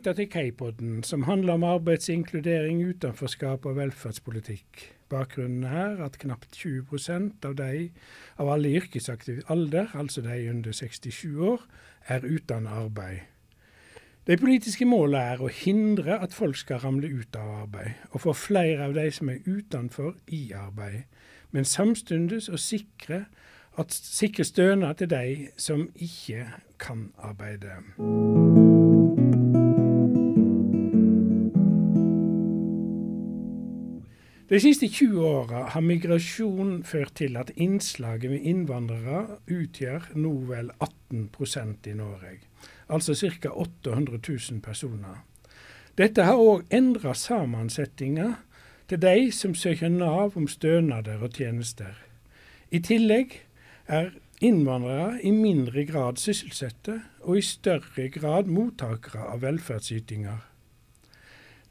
lytte til K-podden, som handler om arbeidsinkludering, utenforskap og velferdspolitikk. Bakgrunnen er at knapt 20% av de av alle i yrkesaktiv alder, altså de under 67 år, er uten arbeid. De politiske målene er å hindre at folk skal ramle ut av arbeid, og få flere av de som er utenfor, i arbeid, men samtidig å sikre, sikre stønad til de som ikke kan arbeide. De siste 20 åra har migrasjon ført til at innslaget med innvandrere utgjør nå vel 18% i Norge, altså ca. 800 000 personer. Dette har òg endra sammensetninga til de som søker Nav om stønader og tjenester. I tillegg er innvandrere i mindre grad sysselsatte og i større grad mottakere av velferdsytinger.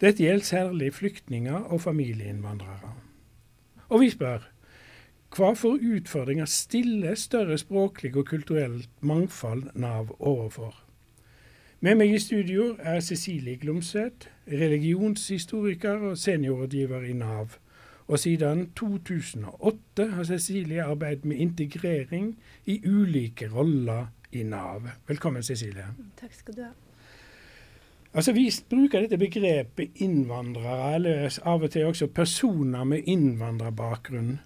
Dette gjelder særlig flyktninger og familieinnvandrere. Og vi spør hva for utfordringer stiller større språklig og kulturelt mangfold Nav overfor? Med meg i studio er Cecilie Glomsæt, religionshistoriker og seniorrådgiver i Nav. Og siden 2008 har Cecilie arbeidet med integrering i ulike roller i Nav. Velkommen, Cecilie. Takk skal du ha. Altså Vi bruker dette begrepet innvandrere, eller av og til også personer med innvandrerbakgrunn.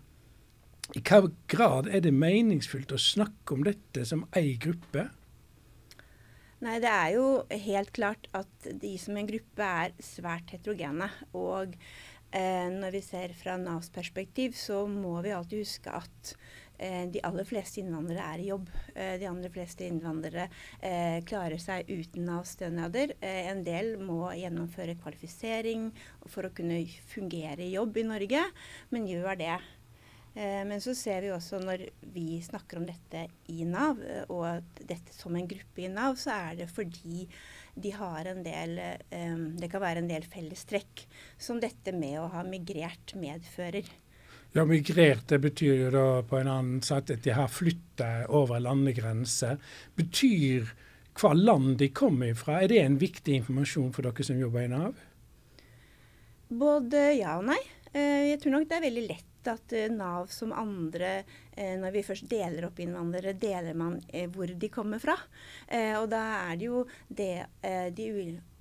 I hva grad er det meningsfullt å snakke om dette som ei gruppe? Nei, Det er jo helt klart at de som en gruppe er svært heterogene. Og eh, når vi ser fra Navs perspektiv, så må vi alltid huske at de aller fleste innvandrere er i jobb. Eh, de andre fleste innvandrere eh, klarer seg uten Nav-stønader. en del må gjennomføre kvalifisering for å kunne fungere i jobb i Norge, men gjør det. Men så ser vi også når vi snakker om dette i Nav, og dette som en gruppe i Nav, så er det fordi de har en del Det kan være en del fellestrekk som dette med å ha migrert medfører. Ja, Migrert det betyr jo da på en annen sett at de har flytta over landegrenser. Betyr hva land de kommer fra, er det en viktig informasjon for dere som jobber i Nav? Både ja og nei. Eh, jeg tror nok det er veldig lett at eh, Nav som andre, eh, når vi først deler opp innvandrere, deler man hvor de kommer fra. Og da er det jo det de,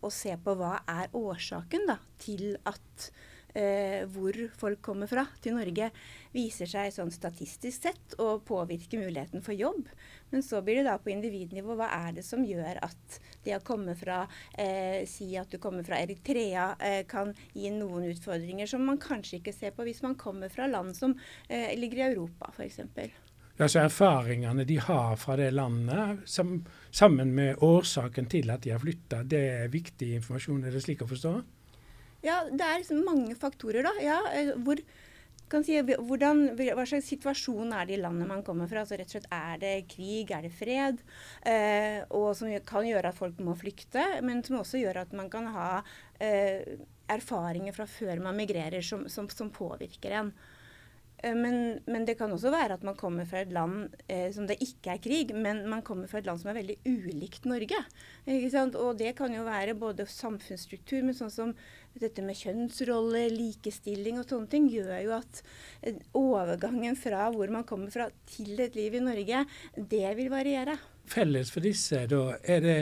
å se på hva er årsaken da, til at eh, hvor folk kommer fra til Norge, viser seg sånn statistisk sett å påvirke muligheten for jobb. Men så blir det da på individnivå hva er det som gjør at det å komme fra eh, Si at du kommer fra Eritrea eh, kan gi noen utfordringer som man kanskje ikke ser på hvis man kommer fra land som eh, ligger i Europa f.eks. Ja, så Erfaringene de har fra det landet, som, sammen med årsaken til at de har flytta, det er viktig informasjon. Er det slik å forstå? Ja, det er liksom mange faktorer, da. Ja, eh, hvor, si, hvordan, hva slags situasjon er det i landet man kommer fra? Altså rett og slett Er det krig, er det fred? Eh, og som kan gjøre at folk må flykte, men som også gjør at man kan ha eh, erfaringer fra før man migrerer som, som, som påvirker en. Eh, men, men, det kan også være at man kommer fra et land eh, som det ikke er krig, men man kommer fra et land som er veldig ulikt Norge. Og det kan jo være både samfunnsstruktur, men sånn som dette med kjønnsrolle, likestilling og sånne ting, gjør jo at eh, overgangen fra hvor man kommer fra til et liv i Norge, det vil variere. Felles for disse, da, er det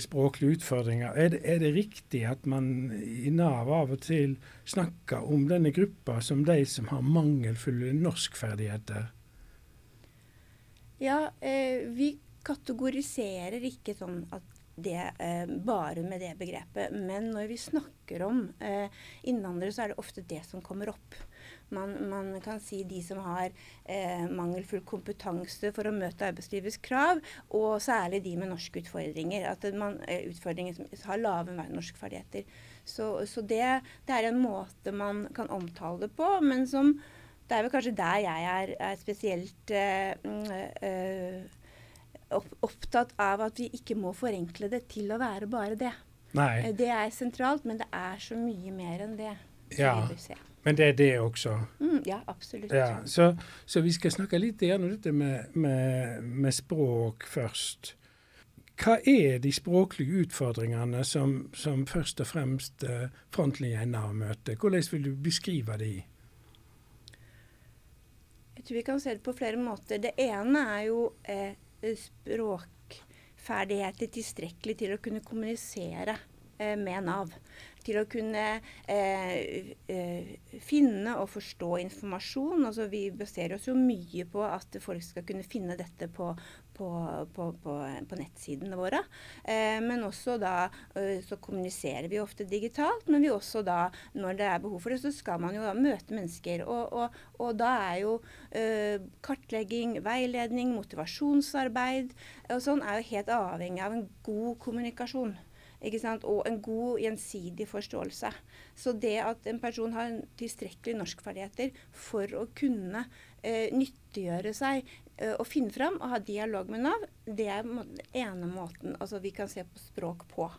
språklige utfordringer. Er det, er det, riktig at man i Nav av og til snakker om denne gruppa som de som har mangelfulle norskferdigheter? Ja, eh, vi kategoriserer ikke sånn at det eh, bare med det begrepet. Men når vi snakker om eh, innvandrere, så er det ofte det som kommer opp. Man, man, kan si de som har eh, mangelfull kompetanse for å møte arbeidslivets krav, og særlig de med norske utfordringer. At man, eh, utfordringer som har lave norskferdigheter. Så, så det, det, er en måte man kan omtale det på, men som det er vel kanskje der jeg er, er spesielt eh, mm, eh, opptatt av at vi ikke må forenkle det til å være bare det. Nei. Eh, det er sentralt, men det er så mye mer enn det. Ja. Men det er det også? Mm, ja, absolutt. Ja, så, så, vi skal snakke litt om dette med, med, med, språk først. hva er de språklige utfordringene som, som først og fremst frontlinja i Nav møter? Hvordan vil du beskrive de? Jeg tror vi kan se det på flere måter. Det ene er jo eh, språkferdigheter tilstrekkelig til å kunne kommunisere eh, med Nav til å kunne eh, eh, finne og forstå informasjon. Altså, vi baserer oss jo mye på at folk skal kunne finne dette på, på, på, på nettsidene våre. Eh, men også da eh, så kommuniserer vi ofte digitalt, men vi også da, når det er behov for det, så skal man jo da møte mennesker. Og, og, og da er jo eh, kartlegging, veiledning, motivasjonsarbeid og sånn er jo helt avhengig av en god kommunikasjon og en god gjensidig forståelse. Så det at en person har tilstrekkelige norskferdigheter for å kunne eh, nyttiggjøre seg eh, og finne fram og ha dialog med Nav, det er den ene måten altså vi kan se på språk på.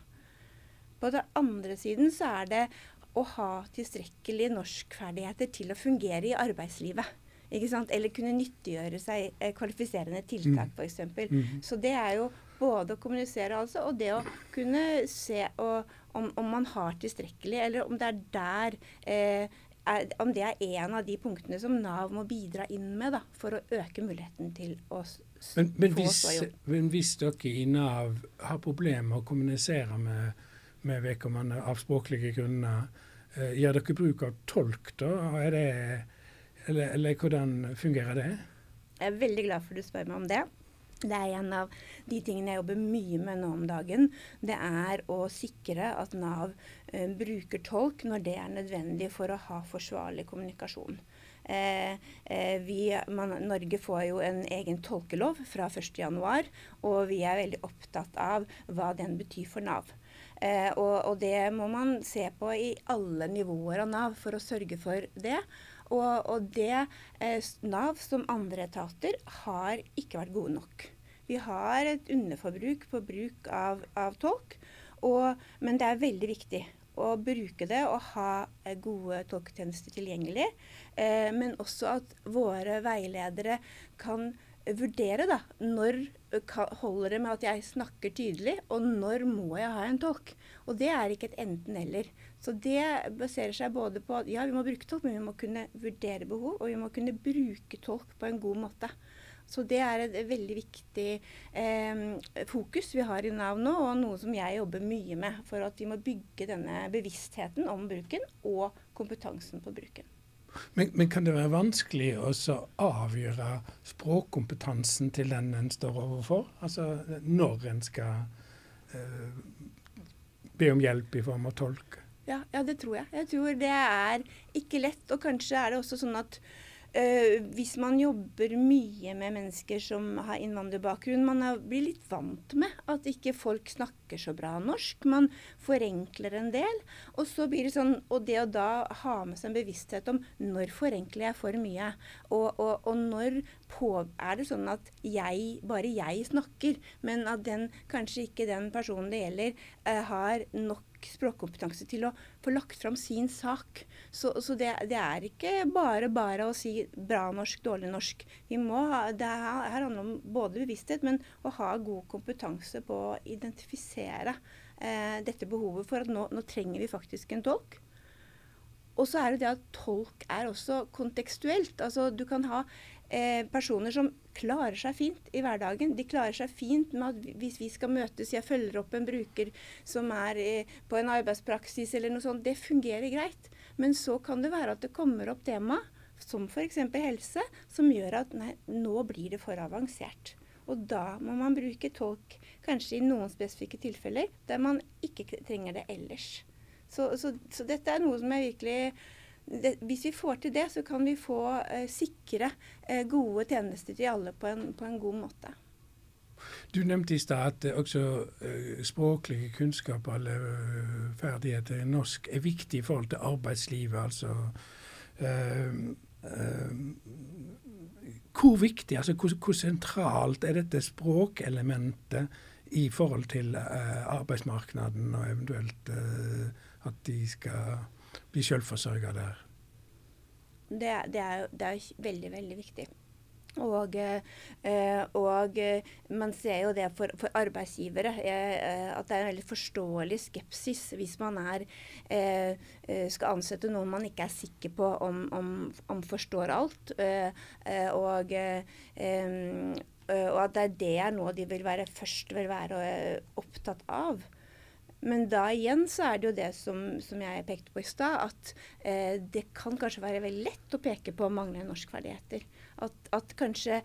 På den andre siden så er det å ha tilstrekkelige norskferdigheter til å fungere i arbeidslivet. Eller kunne nyttiggjøre seg eh, kvalifiserende tiltak, mm. f.eks. Mm. Så det er jo både å kommunisere altså, og det å kunne se og, om, om, man har tilstrekkelig, eller om det er der eh, er, om det er en av de punktene som Nav må bidra inn med da, for å øke muligheten til å men, men få hvis, jobb. Men hvis dere i Nav har problemer med å kommunisere med, med vedkommende av språklige grunner, eh, gjør dere bruk av tolk da? Er Det, eller, eller hvordan fungerer det? Jeg er veldig glad for at du spør meg om det. Det er en av de tingene jeg jobber mye med nå om dagen. Det er å sikre at Nav eh, bruker tolk når det er nødvendig for å ha forsvarlig kommunikasjon. Eh, eh, vi, man, Norge får jo en egen tolkelov fra 1.1, og vi er veldig opptatt av hva den betyr for Nav. Eh, og, og, det må man se på i alle nivåer av Nav for å sørge for det. Og, og det eh, Nav, som andre etater, har ikke vært gode nok. Vi har et underforbruk på bruk av, av tolk, og, men det er veldig viktig å bruke det og ha eh, gode tolketjenester tilgjengelig. Eh, men også at våre veiledere kan vurdere da, når holder det med at jeg snakker tydelig, og når må jeg ha en tolk. Og det er ikke et enten-eller. Så det baserer seg både på at ja, vi må bruke tolk, men vi må kunne vurdere behov, og vi må kunne bruke tolk på en god måte. Så det er et veldig viktig eh, fokus vi har i Nav nå, og noe som jeg jobber mye med. For at vi må bygge denne bevisstheten om bruken og kompetansen på bruken. Men, men kan det være vanskelig å avgjøre språkkompetansen til den en står overfor? Altså når en skal eh, be om hjelp i form av tolk? Ja, ja, det tror jeg. Jeg tror det er ikke lett. Og kanskje er det også sånn at øh, hvis man jobber mye med mennesker som har innvandrerbakgrunn, man er, blir litt vant med at ikke folk snakker så bra norsk. Man forenkler en del. Og så blir det sånn, og det å da ha med seg en bevissthet om når forenkler jeg for mye, og, og, og når på, er det sånn at jeg, bare jeg snakker, men at den, kanskje ikke den personen det gjelder, eh, har nok språkkompetanse til å få lagt fram sin sak. Så, så det, det, er ikke bare bare å si bra norsk, dårlig norsk. Vi må ha, det her, handler om både bevissthet, men å ha god kompetanse på å identifisere eh, dette behovet for at nå, nå trenger vi faktisk en tolk. Og så er det det at tolk er også kontekstuelt. Altså du kan ha eh, personer som klarer seg fint i hverdagen. De klarer seg fint med at hvis vi skal møtes, jeg følger opp en bruker som er eh, på en arbeidspraksis eller noe sånt, det fungerer greit. Men så kan det være at det kommer opp tema, som f.eks. helse, som gjør at nei, nå blir det for avansert. Og da må man bruke tolk, kanskje i noen spesifikke tilfeller der man ikke trenger det ellers. Så, så, så dette er noe som jeg virkelig det, hvis vi får til det, så kan vi få eh, sikre eh, gode tjenester til alle på en, på en, god måte. Du nevnte i stad at også uh, språklige kunnskaper eller uh, ferdigheter i norsk er viktig i forhold til arbeidslivet. altså uh, Hvor viktig, altså hvor, hvor, sentralt er dette språkelementet i forhold til arbeidsmarkedet, og eventuelt at de skal bli selvforsørga der? Det, det, er, det er veldig, veldig viktig. Og, eh, og, man ser jo det for, for arbeidsgivere, eh, at det er en veldig forståelig skepsis hvis man er, eh, skal ansette noen man ikke er sikker på om, om, om forstår alt. Og, og, at det er det nå de vil være først vil være opptatt av. Men da igjen så er det jo det som, som jeg pekte på i stad, at eh, det kan kanskje være veldig lett å peke på manglende norskferdigheter. At, at kanskje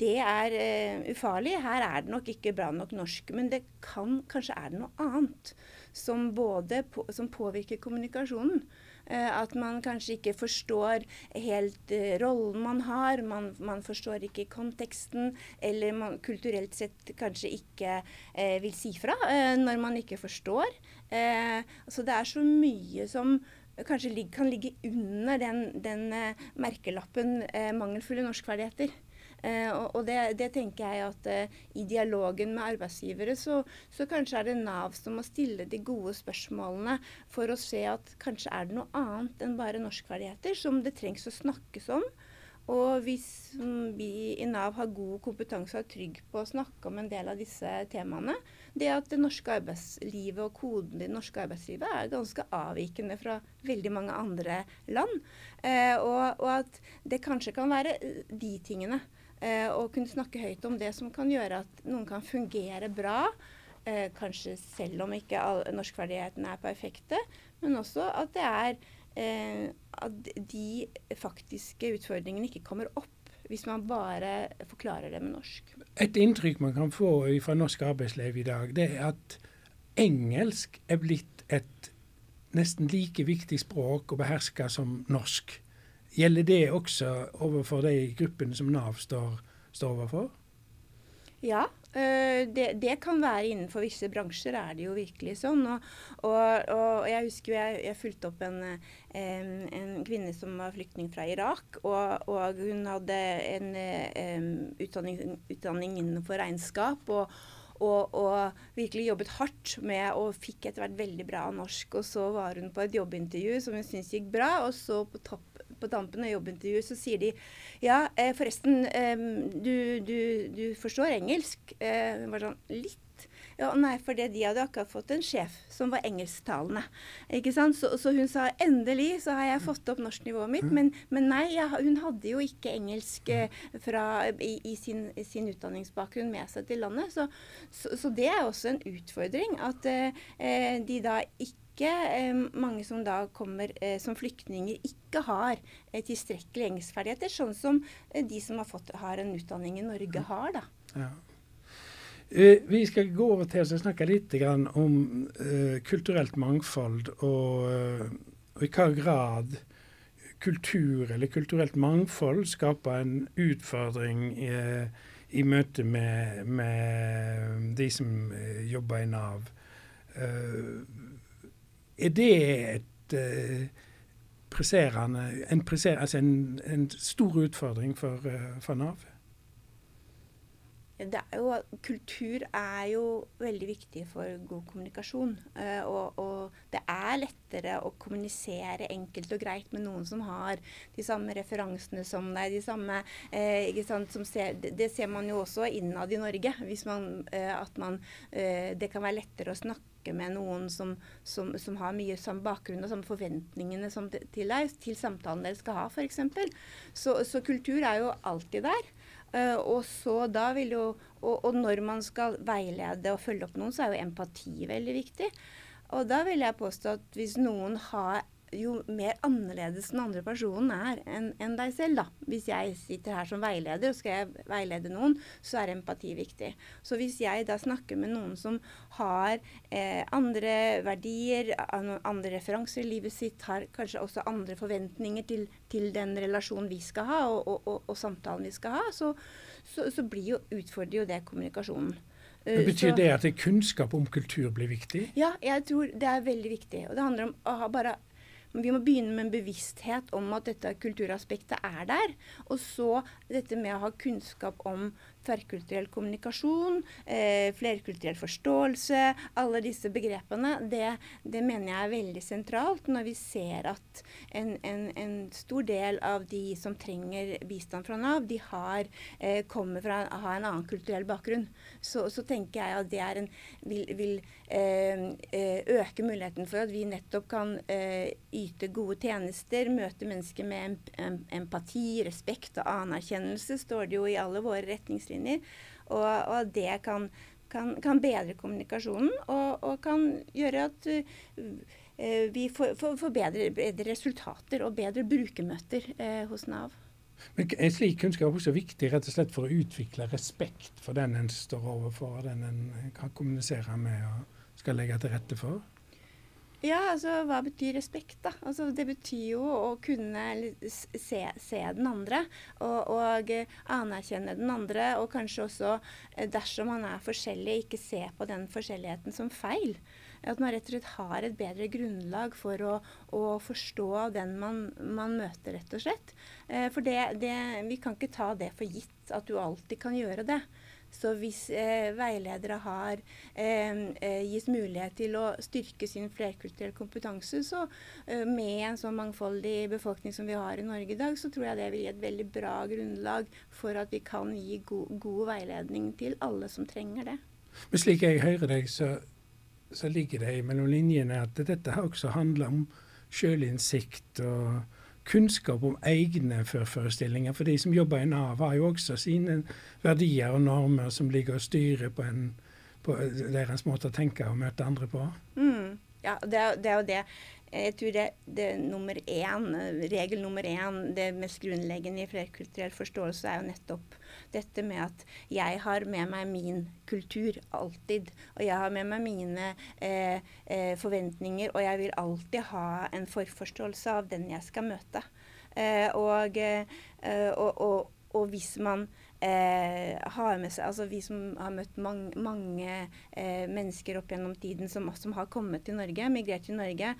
det er eh, ufarlig. Her er det nok ikke bra nok norsk. Men det kan, kanskje er det noe annet som både på, som påvirker kommunikasjonen. Eh, at man kanskje ikke forstår helt uh, rollen man har. Man, man, forstår ikke konteksten. Eller man kulturelt sett kanskje ikke eh, vil si fra eh, når man ikke forstår. så det er så mye som kanskje lig kan ligge under den, den merkelappen mangelfulle norskferdigheter. Eh, og, det, det, tenker jeg at eh, i dialogen med arbeidsgivere, så, så, kanskje er det Nav som må stille de gode spørsmålene for å se at kanskje er det noe annet enn bare norskferdigheter som det trengs å snakkes om. Og hvis vi i Nav har god kompetanse og er trygg på å snakke om en del av disse temaene Det at det norske arbeidslivet og koden i det norske arbeidslivet er ganske avvikende fra veldig mange andre land. Eh, og, og, at det kanskje kan være de tingene Eh, og kunne snakke høyt om det som kan gjøre at noen kan fungere bra. Eh, kanskje selv om ikke norskferdighetene er perfekte, men også at det er eh, at de faktiske utfordringene ikke kommer opp hvis man bare forklarer det med norsk. Et inntrykk man kan få fra norsk arbeidsliv i dag, det er at engelsk er blitt et nesten like viktig språk å beherske som norsk. Gjelder det også overfor de gruppene som Nav står, står overfor? Ja, øh, det, det, kan være innenfor visse bransjer er det jo virkelig sånn. Og, og, og jeg husker jeg, jeg fulgte opp en, en, kvinne som var flyktning fra Irak. Og, og hun hadde en um, utdanning, utdanning, innenfor regnskap. og, og, virkelig jobbet hardt med og fikk etter hvert veldig bra norsk. Og så var hun på et jobbintervju som hun syntes gikk bra, og så på topp på tampen av jobbintervjuet så sier de ja, eh, forresten, du, du, du, forstår engelsk. Eh, bare sånn litt. Ja, nei, for de hadde akkurat fått en sjef som var engelsktalende. Ikke sant? Så, så, hun sa endelig så har jeg fått opp norsknivået mitt. Men, men nei, jeg, hun hadde jo ikke engelsk eh, fra, i, i sin, sin, utdanningsbakgrunn med seg til landet. Så, så, så, det er også en utfordring at eh de da ikke ikke eh, mange som da kommer eh, som flyktninger, ikke har eh, tilstrekkelig engelskferdigheter, sånn som de som har, fått, har, en utdanning i Norge, har. da. Ja. Vi skal gå over til å snakke litt om kulturelt mangfold, og, og, i hva grad kultur eller kulturelt mangfold skaper en utfordring i, i møte med, med, de som jobber i Nav. Uh, er det et uh, presserende, en, presser, altså en, en, stor utfordring for, uh, for Nav? Er jo, kultur er jo veldig viktig for god kommunikasjon. Uh, og, og, det er lettere å kommunisere enkelt og greit med noen som har de samme referansene som deg. de samme, uh, ser, det, ser man jo også innad i Norge. man, at man, Det kan være lettere å snakke snakke med noen som, som, som har mye samme bakgrunn og samme forventningene som til deg, til samtalen dere skal ha f.eks. Så, så kultur er jo alltid der. Uh, og så da vil jo og, og, når man skal veilede og følge opp noen, så er jo empati veldig viktig. Og da vil jeg påstå at hvis noen har jo mer annerledes den andre personen er enn en deg selv. da. Hvis jeg sitter her som veileder og skal jeg veilede noen, så er empati viktig. Så hvis jeg da snakker med noen som har eh, andre verdier, andre referanser i livet sitt, har kanskje også andre forventninger til, til den relasjonen vi skal ha, og, og, og, og samtalen vi skal ha, så, så, så blir jo, utfordrer jo det kommunikasjonen. Men betyr så, det at kunnskap om kultur blir viktig? Ja, jeg tror det er veldig viktig. Og det handler om å ha bare vi må begynne med en bevissthet om at dette kulturaspektet er der. Og så dette med å ha kunnskap om tverrkulturell kommunikasjon, eh, flerkulturell forståelse, alle disse begrepene, det, det, mener jeg er veldig sentralt når vi ser at en, en, en, stor del av de som trenger bistand fra Nav, de har, eh, kommer fra har en annen kulturell bakgrunn. Så, så, tenker jeg at det en, vil, vil eh, eh, øke muligheten for at vi nettopp kan eh, yte gode tjenester, møte mennesker med empati, respekt og anerkjennelse, står det jo i alle våre retningslinjer. Og, og det kan, kan, kan, bedre kommunikasjonen og, og kan gjøre at uh, vi får, får, får bedre, bedre, resultater og bedre brukermøter uh, hos Nav. Men En slik kunnskap også viktig rett og slett for å utvikle respekt for den en står overfor, den en kan kommunisere med og skal legge til rette for? Ja, altså hva betyr respekt, da? Altså, det betyr jo å kunne se, se den andre og, og, anerkjenne den andre. Og kanskje også, eh, dersom man er forskjellig, ikke se på den forskjelligheten som feil. At man rett og slett har et bedre grunnlag for å, å forstå den man, man, møter, rett og slett. Eh, for det, det, vi kan ikke ta det for gitt at du alltid kan gjøre det. Så hvis eh, veiledere har eh, gis gitt mulighet til å styrke sin flerkulturelle kompetanse, så eh, med en så mangfoldig befolkning som vi har i Norge i dag, så tror jeg det vil gi et veldig bra grunnlag for at vi kan gi god, god veiledning til alle som trenger det. Men slik jeg hører deg, så, så ligger det mellom linjene at dette også handler om sjølinnsikt og kunnskap om egne førforestillinger. For de som jobber i Nav, har jo også sine verdier og normer som ligger og styrer på, en, på deres måte å tenke og møte andre på. Mm. Ja, det er, det er, jo det. Jeg tror det, det nummer én, regel nummer én, det mest grunnleggende i flerkulturell forståelse, er jo nettopp dette med at jeg har med meg min kultur alltid. Og jeg har med meg mine eh, eh, forventninger, og jeg vil alltid ha en forforståelse av den jeg skal møte. Eh, og, eh, og, og, og, hvis man Eh, har med seg, altså Vi som har møtt mange, mange mennesker opp gjennom tiden som, som, har kommet til Norge, migrert til Norge,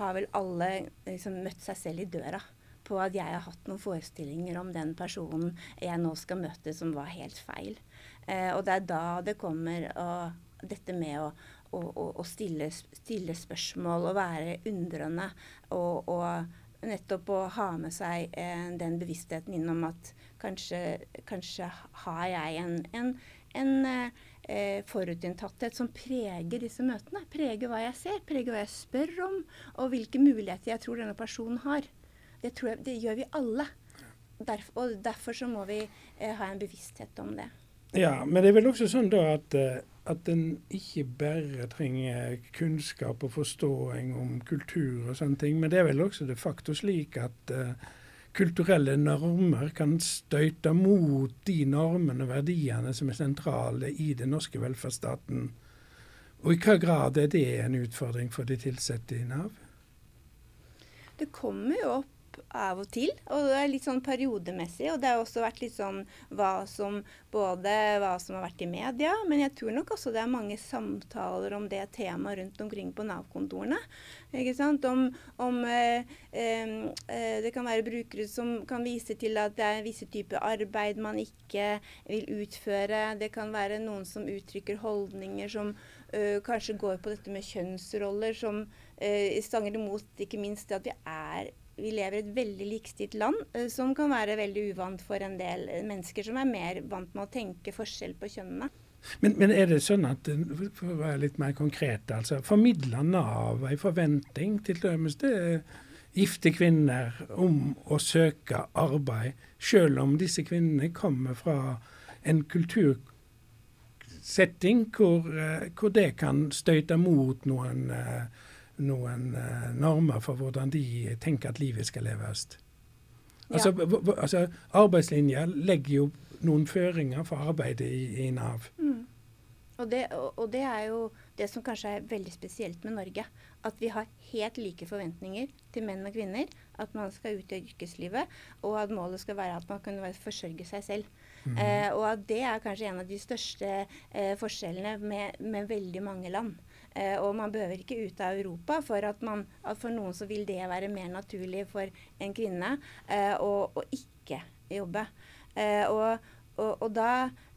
har vel alle liksom, møtt seg selv i døra på at jeg har hatt noen forestillinger om den personen jeg nå skal møte, som var helt feil. Eh, og det er da det kommer og, dette med å, å, å stille, stille, spørsmål og være undrende. Og, og nettopp å ha med seg eh, den bevisstheten innom at kanskje, kanskje har jeg en, en, en eh, forutinntatthet som preger disse møtene. Preger hva jeg ser, preger hva jeg spør om, og hvilke muligheter jeg tror denne personen har. Det, jeg, det gjør vi alle. Derf, og derfor så må vi eh, ha en bevissthet om det. Ja, men det er vel også sånn da at, eh, at en ikke bare trenger kunnskap og forståing om kultur og sånne ting, men det er vel også de facto slik at uh, kulturelle normer kan støyte mot de normene og verdiene som er sentrale i den norske velferdsstaten. Og i hva grad er det en utfordring for de ansatte i Nav? Det kommer jo opp av og til. Og det er litt sånn periodemessig. Og det har også vært litt sånn hva som Både hva som har vært i media, men jeg tror nok også det er mange samtaler om det temaet rundt omkring på Nav-kontorene. Ikke sant? Om, om eh, eh, Det kan være brukere som kan vise til at det er visse typer arbeid man ikke vil utføre. Det kan være noen som uttrykker holdninger som eh, kanskje går på dette med kjønnsroller, som stanger imot ikke minst det at vi er vi lever i et veldig likestilt land, uh, som kan være veldig uvant for en del mennesker som er mer vant med å tenke forskjell på kjønnene. Men, men, er det sånn at, for å være litt mer konkret, altså, formidler Nav en forventning til dømes det gifte kvinner om å søke arbeid, selv om disse kvinnene kommer fra en kultursetting hvor, uh, hvor det kan støte mot noen uh, noen uh, normer for hvordan de tenker at livet skal leves. Altså, ja. altså, Arbeidslinja legger jo noen føringer for arbeidet i, i Nav. Mm. Og, det, og, og, det, er jo det som kanskje er veldig spesielt med Norge. At vi har helt like forventninger til menn og kvinner. At man skal ut i yrkeslivet, og at målet skal være at man kan forsørge seg selv. Mm. Eh, og at det er kanskje en av de største eh, forskjellene med, med veldig mange land. Eh, og man behøver ikke ut av Europa for at, man, at for noen så vil det være mer naturlig for en kvinne eh, å, å, ikke jobbe. Eh, og, og, og da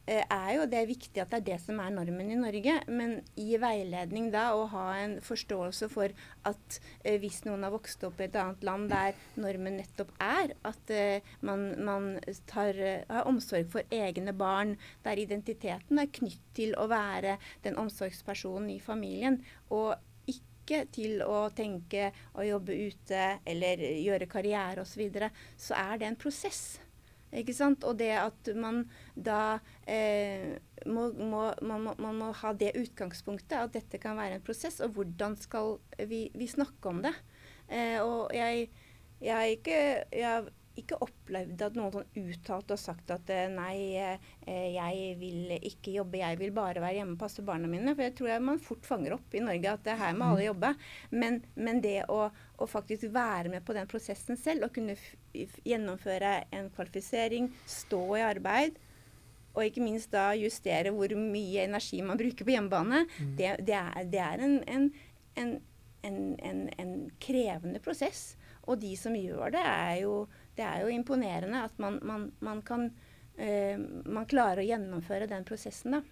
er jo det viktig at det er det som er normen i Norge. Men i veiledning da å ha en forståelse for at eh, hvis noen har vokst opp i et annet land der normen nettopp er at eh, man, man tar, har omsorg for egne barn, der identiteten er knytt til å være den omsorgspersonen i familien. og ikke til å tenke å jobbe ute eller gjøre karriere osv., så, videre, så er det en prosess. Ikke sant? Og det at man da eh, må, må, man, man, må, ha det utgangspunktet, at dette kan være en prosess. Og hvordan skal vi, vi snakke om det? Eh, og jeg, jeg, ikke, jeg, ikke opplevd at noen sånn uttalt har sagt at eh, nei, eh, jeg vil ikke jobbe, jeg vil bare være hjemme og passe barna mine. For jeg tror jeg man fort fanger opp i Norge at det er her må alle jobbe. Men, men det å, å, faktisk være med på den prosessen selv, og kunne gjennomføre en kvalifisering, stå i arbeid, og ikke minst da justere hvor mye energi man bruker på hjemmebane, mm. det, det, er, det, er, en, en, en, en krevende prosess. Og de som gjør det, er jo det er jo imponerende at man, man, man kan uh, man klarer å gjennomføre den prosessen. da.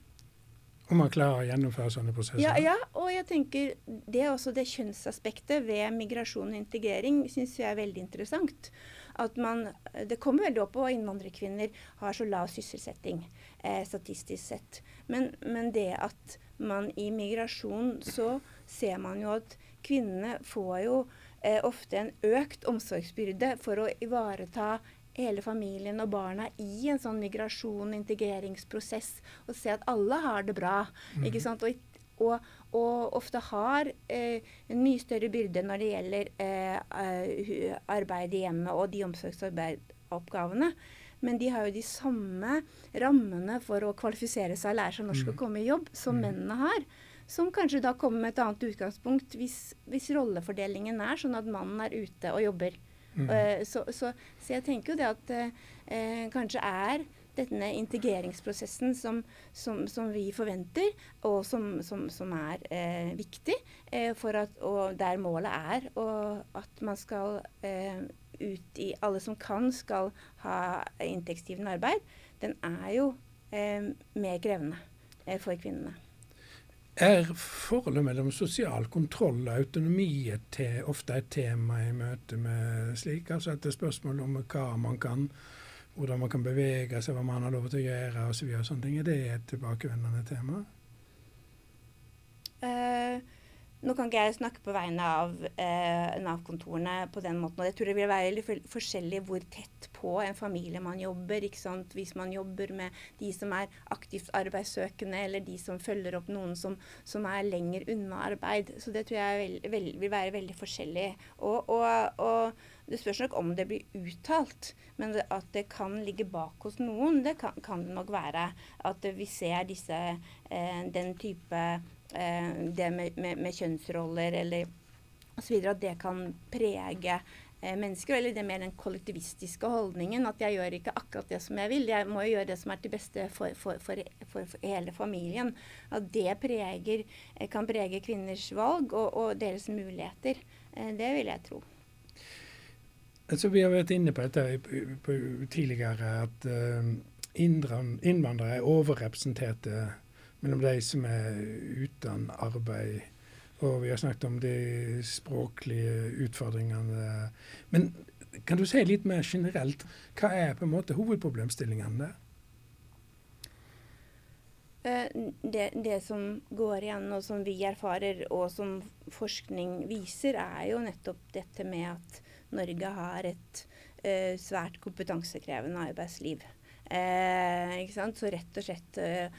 Og man klarer å gjennomføre sånne prosesser? Ja, ja, og jeg tenker det er også det kjønnsaspektet ved migrasjon og integrering syns jeg er veldig interessant. At man, Det kommer veldig opp på innvandrerkvinner har så lav sysselsetting eh, statistisk sett. Men, men, det at man i migrasjon så ser man jo at kvinnene får jo eh, ofte en økt omsorgsbyrde for å ivareta hele familien og barna i en sånn migrasjon- og integreringsprosess, og se at alle har det bra. Mm. ikke sant? Og, og, og ofte har eh, en mye større byrde når det gjelder eh, arbeid i hjemmet og de omsorgsoppgavene. Men de har jo de samme rammene for å kvalifisere seg og lære seg norsk og komme i jobb som mm. mennene har. Som kanskje da kommer med et annet utgangspunkt hvis, hvis rollefordelingen er sånn at mannen er ute og jobber. Mm. Uh, så, så, så, jeg tenker jo det at uh, kanskje er denne integreringsprosessen som, som, som, vi forventer, og som, som er eh, viktig, eh, for at, og der målet er og at man skal eh, ut i Alle som kan, skal ha inntektsgivende arbeid, den er jo mer krevende for kvinnene. Er forholdet mellom sosial kontroll og autonomi et ofte et tema i møte med slik? Altså at det er spørsmål om hva man kan, hvordan man kan bevege seg, hva man har lov til å gjøre osv. Er det et tilbakevendende tema? Uh, nå kan ikke jeg snakke på vegne av eh, Nav-kontorene på den måten. og Jeg tror det vil være veldig forskjellig hvor tett på en familie man jobber. Hvis man jobber med de som er aktivt arbeidssøkende, eller de som følger opp noen som, som er lenger unna arbeid. Så det tror jeg vil, vil, vil være veldig forskjellig. Og, og, og, det spørs nok om det blir uttalt, men at det kan ligge bak hos noen, det kan, kan det nok være. At vi ser disse, eh, den type eh, det med, med, med, kjønnsroller eller osv. At det kan prege eh, mennesker. Eller det er mer den kollektivistiske holdningen. At jeg gjør ikke akkurat det som jeg vil. Jeg må jo gjøre det som er til beste for, for, for, for hele familien. At det preger, eh, kan prege kvinners valg og, og deres muligheter. Eh, det vil jeg tro. Altså, vi har vært inne på dette tidligere, at uh, innvandrere er overrepresenterte mellom de som er uten arbeid. Og vi har snakket om de språklige utfordringene. Men kan du si litt mer generelt, hva er på en måte hovedproblemstillingene der? Eh, det, det, som går igjen, og som vi erfarer, og som forskning viser, er jo nettopp dette med at Norge har et uh, svært kompetansekrevende arbeidsliv. Eh, så rett og slett eh,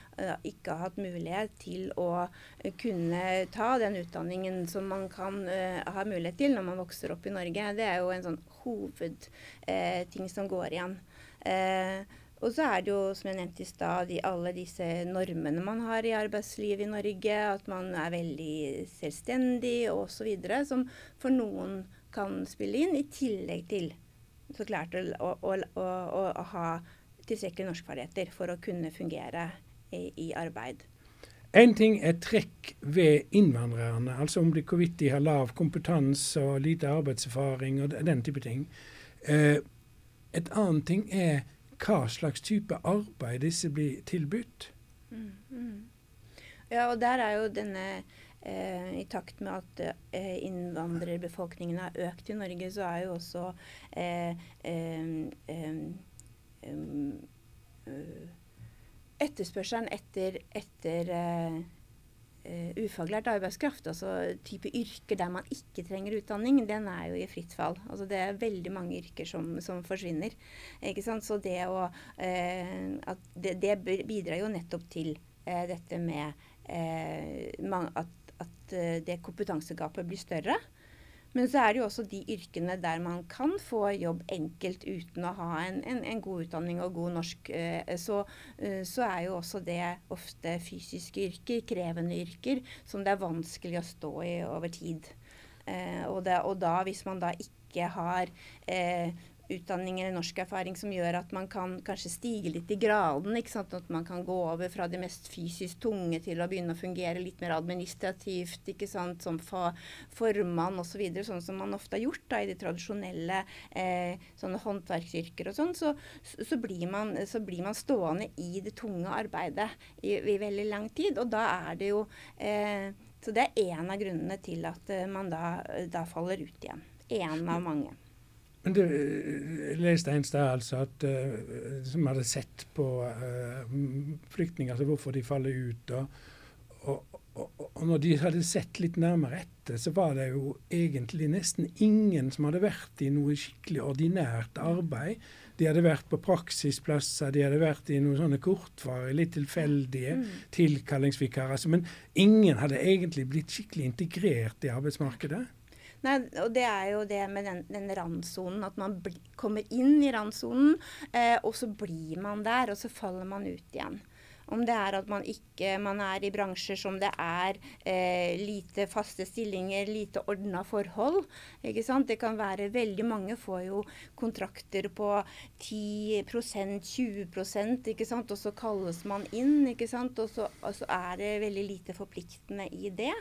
ikke har hatt mulighet til å eh, kunne ta den utdanningen som man kan eh, ha mulighet til når man vokser opp i Norge. Det er jo en sånn hovedting eh, som går igjen. Eh, og så er det jo, som jeg nevnte i stad, alle disse normene man har i arbeidslivet i Norge. At man er veldig selvstendig osv. Som for noen kan spille inn, i tillegg til så klart å, å, å, å ha tilstrekkelige norskferdigheter for å kunne fungere i, i arbeid. En ting er trekk ved innvandrerne, altså om de hvorvidt de har lav kompetanse og lite arbeidserfaring og den type ting. Eh, et annet ting er hva slags type arbeid disse blir tilbudt. Mm, mm. Ja, og der er jo denne eh, I takt med at eh, innvandrerbefolkningen har økt i Norge, så er jo også eh, eh, eh etterspørselen etter, etter uh, ufaglært arbeidskraft, altså type yrker der man ikke trenger utdanning, den er jo i fritt fall. Altså det er veldig mange yrker som, som forsvinner. Så det, å, uh, det, det, bidrar jo nettopp til uh, dette med at, at det kompetansegapet blir større. Men så er det jo også de yrkene der man kan få jobb enkelt uten å ha en, en, en god utdanning og god norsk. Eh, så, eh, så, er jo også det ofte fysiske yrker, krevende yrker, som det er vanskelig å stå i over tid. Eh, og, det, og da, hvis man da ikke har eh, utdanning eller norsk erfaring som gjør at man kan kanskje stige litt i graden. ikke sant? At man kan gå over fra det mest fysisk tunge til å begynne å fungere litt mer administrativt, ikke sant? som fa formann osv., så videre, sånn som man ofte har gjort da, i de tradisjonelle eh, sånne håndverksyrker og sånn, så, så, blir man, så, blir man, stående i det tunge arbeidet i, i veldig lang tid. Og da er det jo eh, Så det er en av grunnene til at eh, man da, da faller ut igjen. En av mange. Men det, jeg leste en sted altså at uh, som hadde sett på uh, flyktninger, altså hvorfor de faller ut. Og, og, og, og, når de hadde sett litt nærmere etter, så var det jo egentlig nesten ingen som hadde vært i noe skikkelig ordinært arbeid. De hadde vært på praksisplasser, de hadde vært i noen sånne kortvarige, litt tilfeldige mm. tilkallingsvikarer. Altså, men ingen hadde egentlig blitt skikkelig integrert i arbeidsmarkedet. Nei, og det er jo det med den, den randsonen, at man bli, kommer inn i randsonen, eh, og så blir man der, og så faller man ut igjen. Om det er at man ikke man er i bransjer som det er eh, lite faste stillinger, lite ordna forhold. ikke sant? Det kan være veldig mange får jo kontrakter på 10% 20 ikke sant? og så kalles man inn. ikke sant? Og så, og så er det veldig lite forpliktende i det.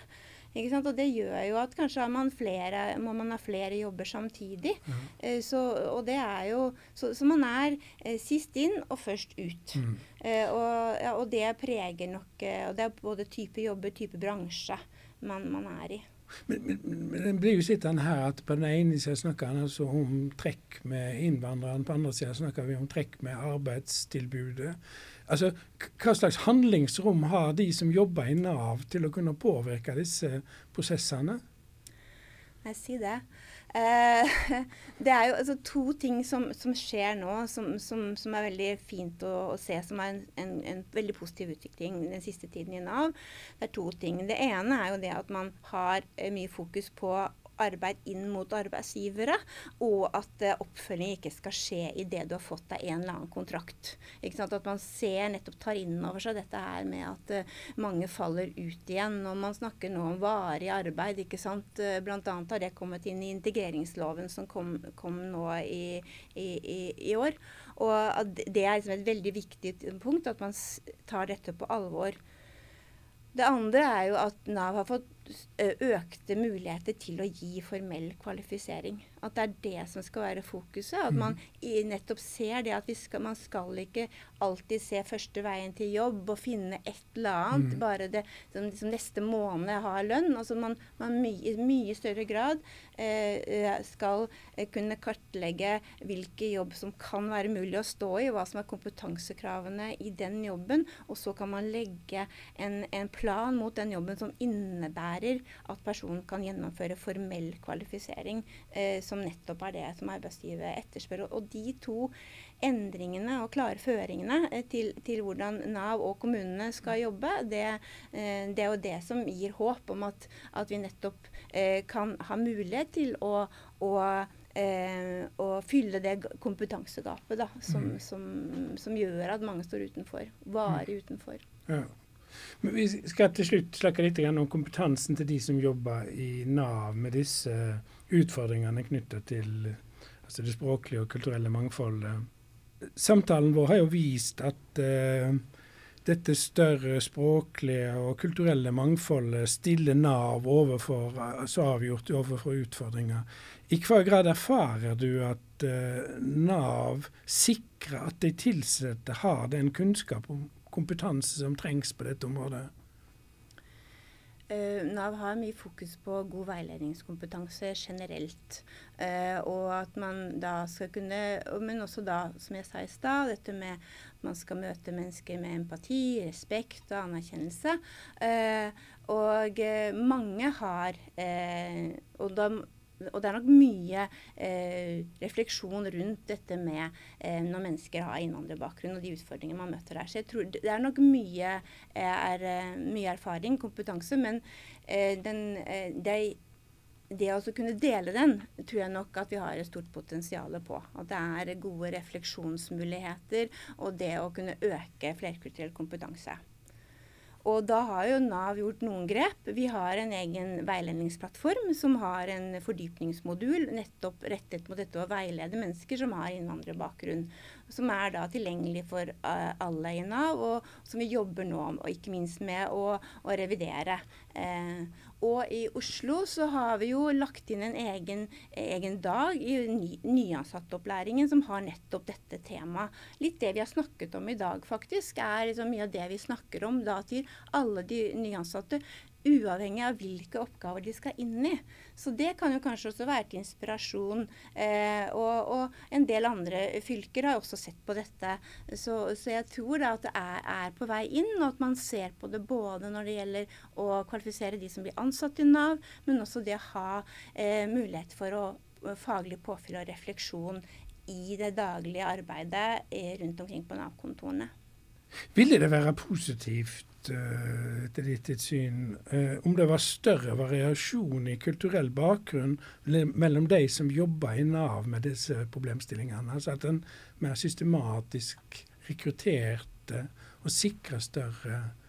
Og det gjør jo at kanskje man flere, må man ha flere jobber samtidig. Mm. Eh, så, og det er jo, så, så man er eh, sist inn og først ut. Mm. Eh, og, ja, og, det preger nok eh, og Det er både type jobber, type bransje man, man er i. Men, men, men, det blir jo sittende her at på den ene sida snakker han altså om trekk med innvandreren, på den andre sida snakker vi om trekk med arbeidstilbudet. Altså, Hva slags handlingsrom har de som jobber i Nav til å kunne påvirke disse prosessene? Jeg sier det. Eh, det er jo altså, to ting som, som skjer nå som, som, som, er veldig fint å, å se, som er en, en, en, veldig positiv utvikling den siste tiden i Nav. Det er to ting. Det ene er jo det at man har eh, mye fokus på arbeid inn mot arbeidsgivere, og at uh, oppfølging ikke skal skje idet du har fått deg en eller annen kontrakt. At man ser, nettopp tar inn over seg dette her med at uh, mange faller ut igjen. Og man snakker nå om varig arbeid. ikke sant? Uh, Blant annet har det kommet inn i integreringsloven som kom, kom nå i, i, i, i, år. Og det er liksom et veldig viktig punkt, at man tar dette på alvor. Det andre er jo at Nav har fått økte muligheter til å gi formell kvalifisering. At det er det som skal være fokuset. At man mm. nettopp ser det at skal, man skal ikke alltid se første veien til jobb og finne et eller annet. Mm. Bare det som, som, neste måned har lønn. Altså man, man my, i mye større grad eh, skal eh, kunne kartlegge hvilke jobb som kan være mulig å stå i, hva som er kompetansekravene i den jobben. Og så kan man legge en, en plan mot den jobben som innebærer at personen kan gjennomføre formell kvalifisering. Eh, som nettopp er det som arbeidsgiver etterspør. Og de to endringene og klare føringene eh, til, til hvordan Nav og kommunene skal jobbe, det, eh, det, er jo det som gir håp om at, at vi nettopp eh, kan ha mulighet til å, å Eh, og fylle det kompetansegapet da, som, mm. som, som, gjør at mange står utenfor. Varig mm. utenfor. Ja. Men vi skal til slutt snakke litt om kompetansen til de som jobber i Nav med disse utfordringene knytta til altså det språklige og kulturelle mangfoldet. Samtalen vår har jo vist at uh, dette større språklige og kulturelle mangfoldet stiller Nav overfor, så avgjort overfor utfordringer. I hva grad erfarer du at uh, Nav sikrer at de ansatte har den kunnskap og kompetanse som trengs på dette området? Uh, Nav har mye fokus på god veiledningskompetanse generelt. Uh, og at man da skal kunne Men også da, som jeg sa i stad, dette med at man skal møte mennesker med empati, respekt og anerkjennelse. Uh, og mange har Og da og det er nok mye eh, refleksjon rundt dette med eh, når mennesker har innvandrerbakgrunn og de utfordringene man møter der. Så jeg tror det er nok mye, eh, er, eh, mye erfaring, kompetanse, men eh, den, eh, det, det å kunne dele den, tror jeg nok at vi har et stort potensial på. At det er gode refleksjonsmuligheter, og det å kunne øke flerkulturell kompetanse. Og da har jo Nav gjort noen grep. Vi har en egen veiledningsplattform som har en fordypningsmodul nettopp rettet mot dette å veilede mennesker som har innvandrerbakgrunn. Som er da tilgjengelig for uh, alle i Nav, og som vi jobber nå og ikke minst med å, å revidere. Eh, og i Oslo så har vi jo lagt inn en egen, egen dag i ny, nyansattopplæringen som har nettopp dette temaet. Litt det vi har snakket om i dag, faktisk, er liksom mye av det vi snakker om da til alle de nyansatte uavhengig av hvilke oppgaver de skal inn i. Så det kan jo kanskje også være til inspirasjon. Eh, og, og, en del andre fylker har også sett på dette. Så, så jeg tror da at det er, er, på vei inn, og at man ser på det både når det gjelder å kvalifisere de som blir ansatt i Nav, men også det å ha eh, mulighet for å faglig påfyll og refleksjon i det daglige arbeidet eh, rundt omkring på Nav-kontorene. Ville det være positivt etter ditt syn, uh, om det var større variasjon i kulturell bakgrunn mellom de som jobber i Nav med disse problemstillingene. Altså at en mer systematisk rekrutterte og sikra større Eh,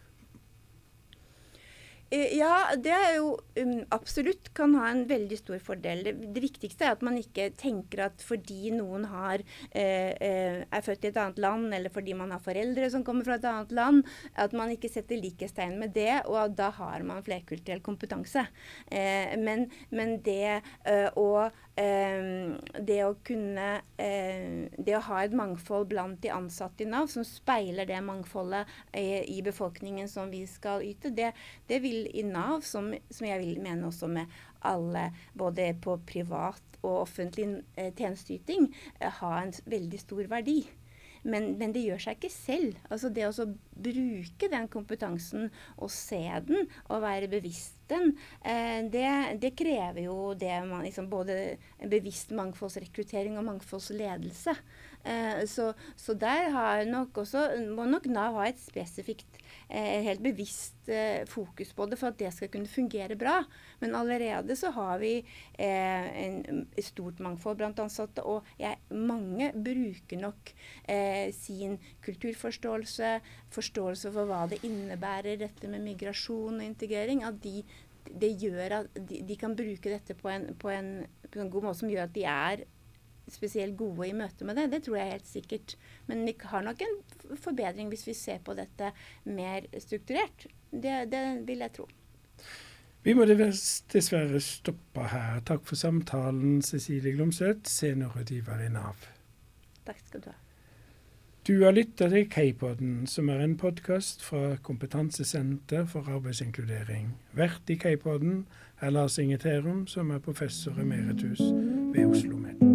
ja, det er jo um, absolutt kan ha en veldig stor fordel. Det, det, viktigste er at man ikke tenker at fordi noen har, eh, eh, er født i et annet land, eller fordi man har foreldre som kommer fra et annet land, at man ikke setter likhetstegn med det, og da har man flerkulturell kompetanse. Eh, men, men, det eh, å eh, det å kunne Det å ha et mangfold blant de ansatte i Nav som speiler det mangfoldet i befolkningen som vi skal yte, det, det vil i Nav, som, som, jeg vil mene også med alle, både på privat og offentlig eh, tjenesteyting, eh, ha en veldig stor verdi. Men, men, det gjør seg ikke selv. Altså det å bruke den kompetansen og se den og være bevisst den, eh, det, det, krever jo det man liksom både bevisst mangfoldsrekruttering og mangfoldsledelse. Eh, så, så, der har nok også, må nok Nav ha et spesifikt eh, helt bevisst eh, fokus på det for at det skal kunne fungere bra. Men allerede så har vi en, stort mangfold blant ansatte, og jeg, mange bruker nok sin kulturforståelse, forståelse for hva det innebærer, dette med migrasjon og integrering. at de det gjør at de, de, kan bruke dette på en, på, en, på en god måte som gjør at de er spesielt gode i møte med det. Det tror jeg helt sikkert. Men vi har nok en forbedring hvis vi ser på dette mer strukturert. Det, det vil jeg tro. Vi må dessverre stoppe her. Takk for samtalen, Cecilie Glomsøt, seniorrådgiver i Nav. Takk skal du ha. Du har lytta til K-podden, som er en podkast fra Kompetansesenter for arbeidsinkludering. Vert i K-podden er Lars Inge Terum, som er professor emeritus ved Oslo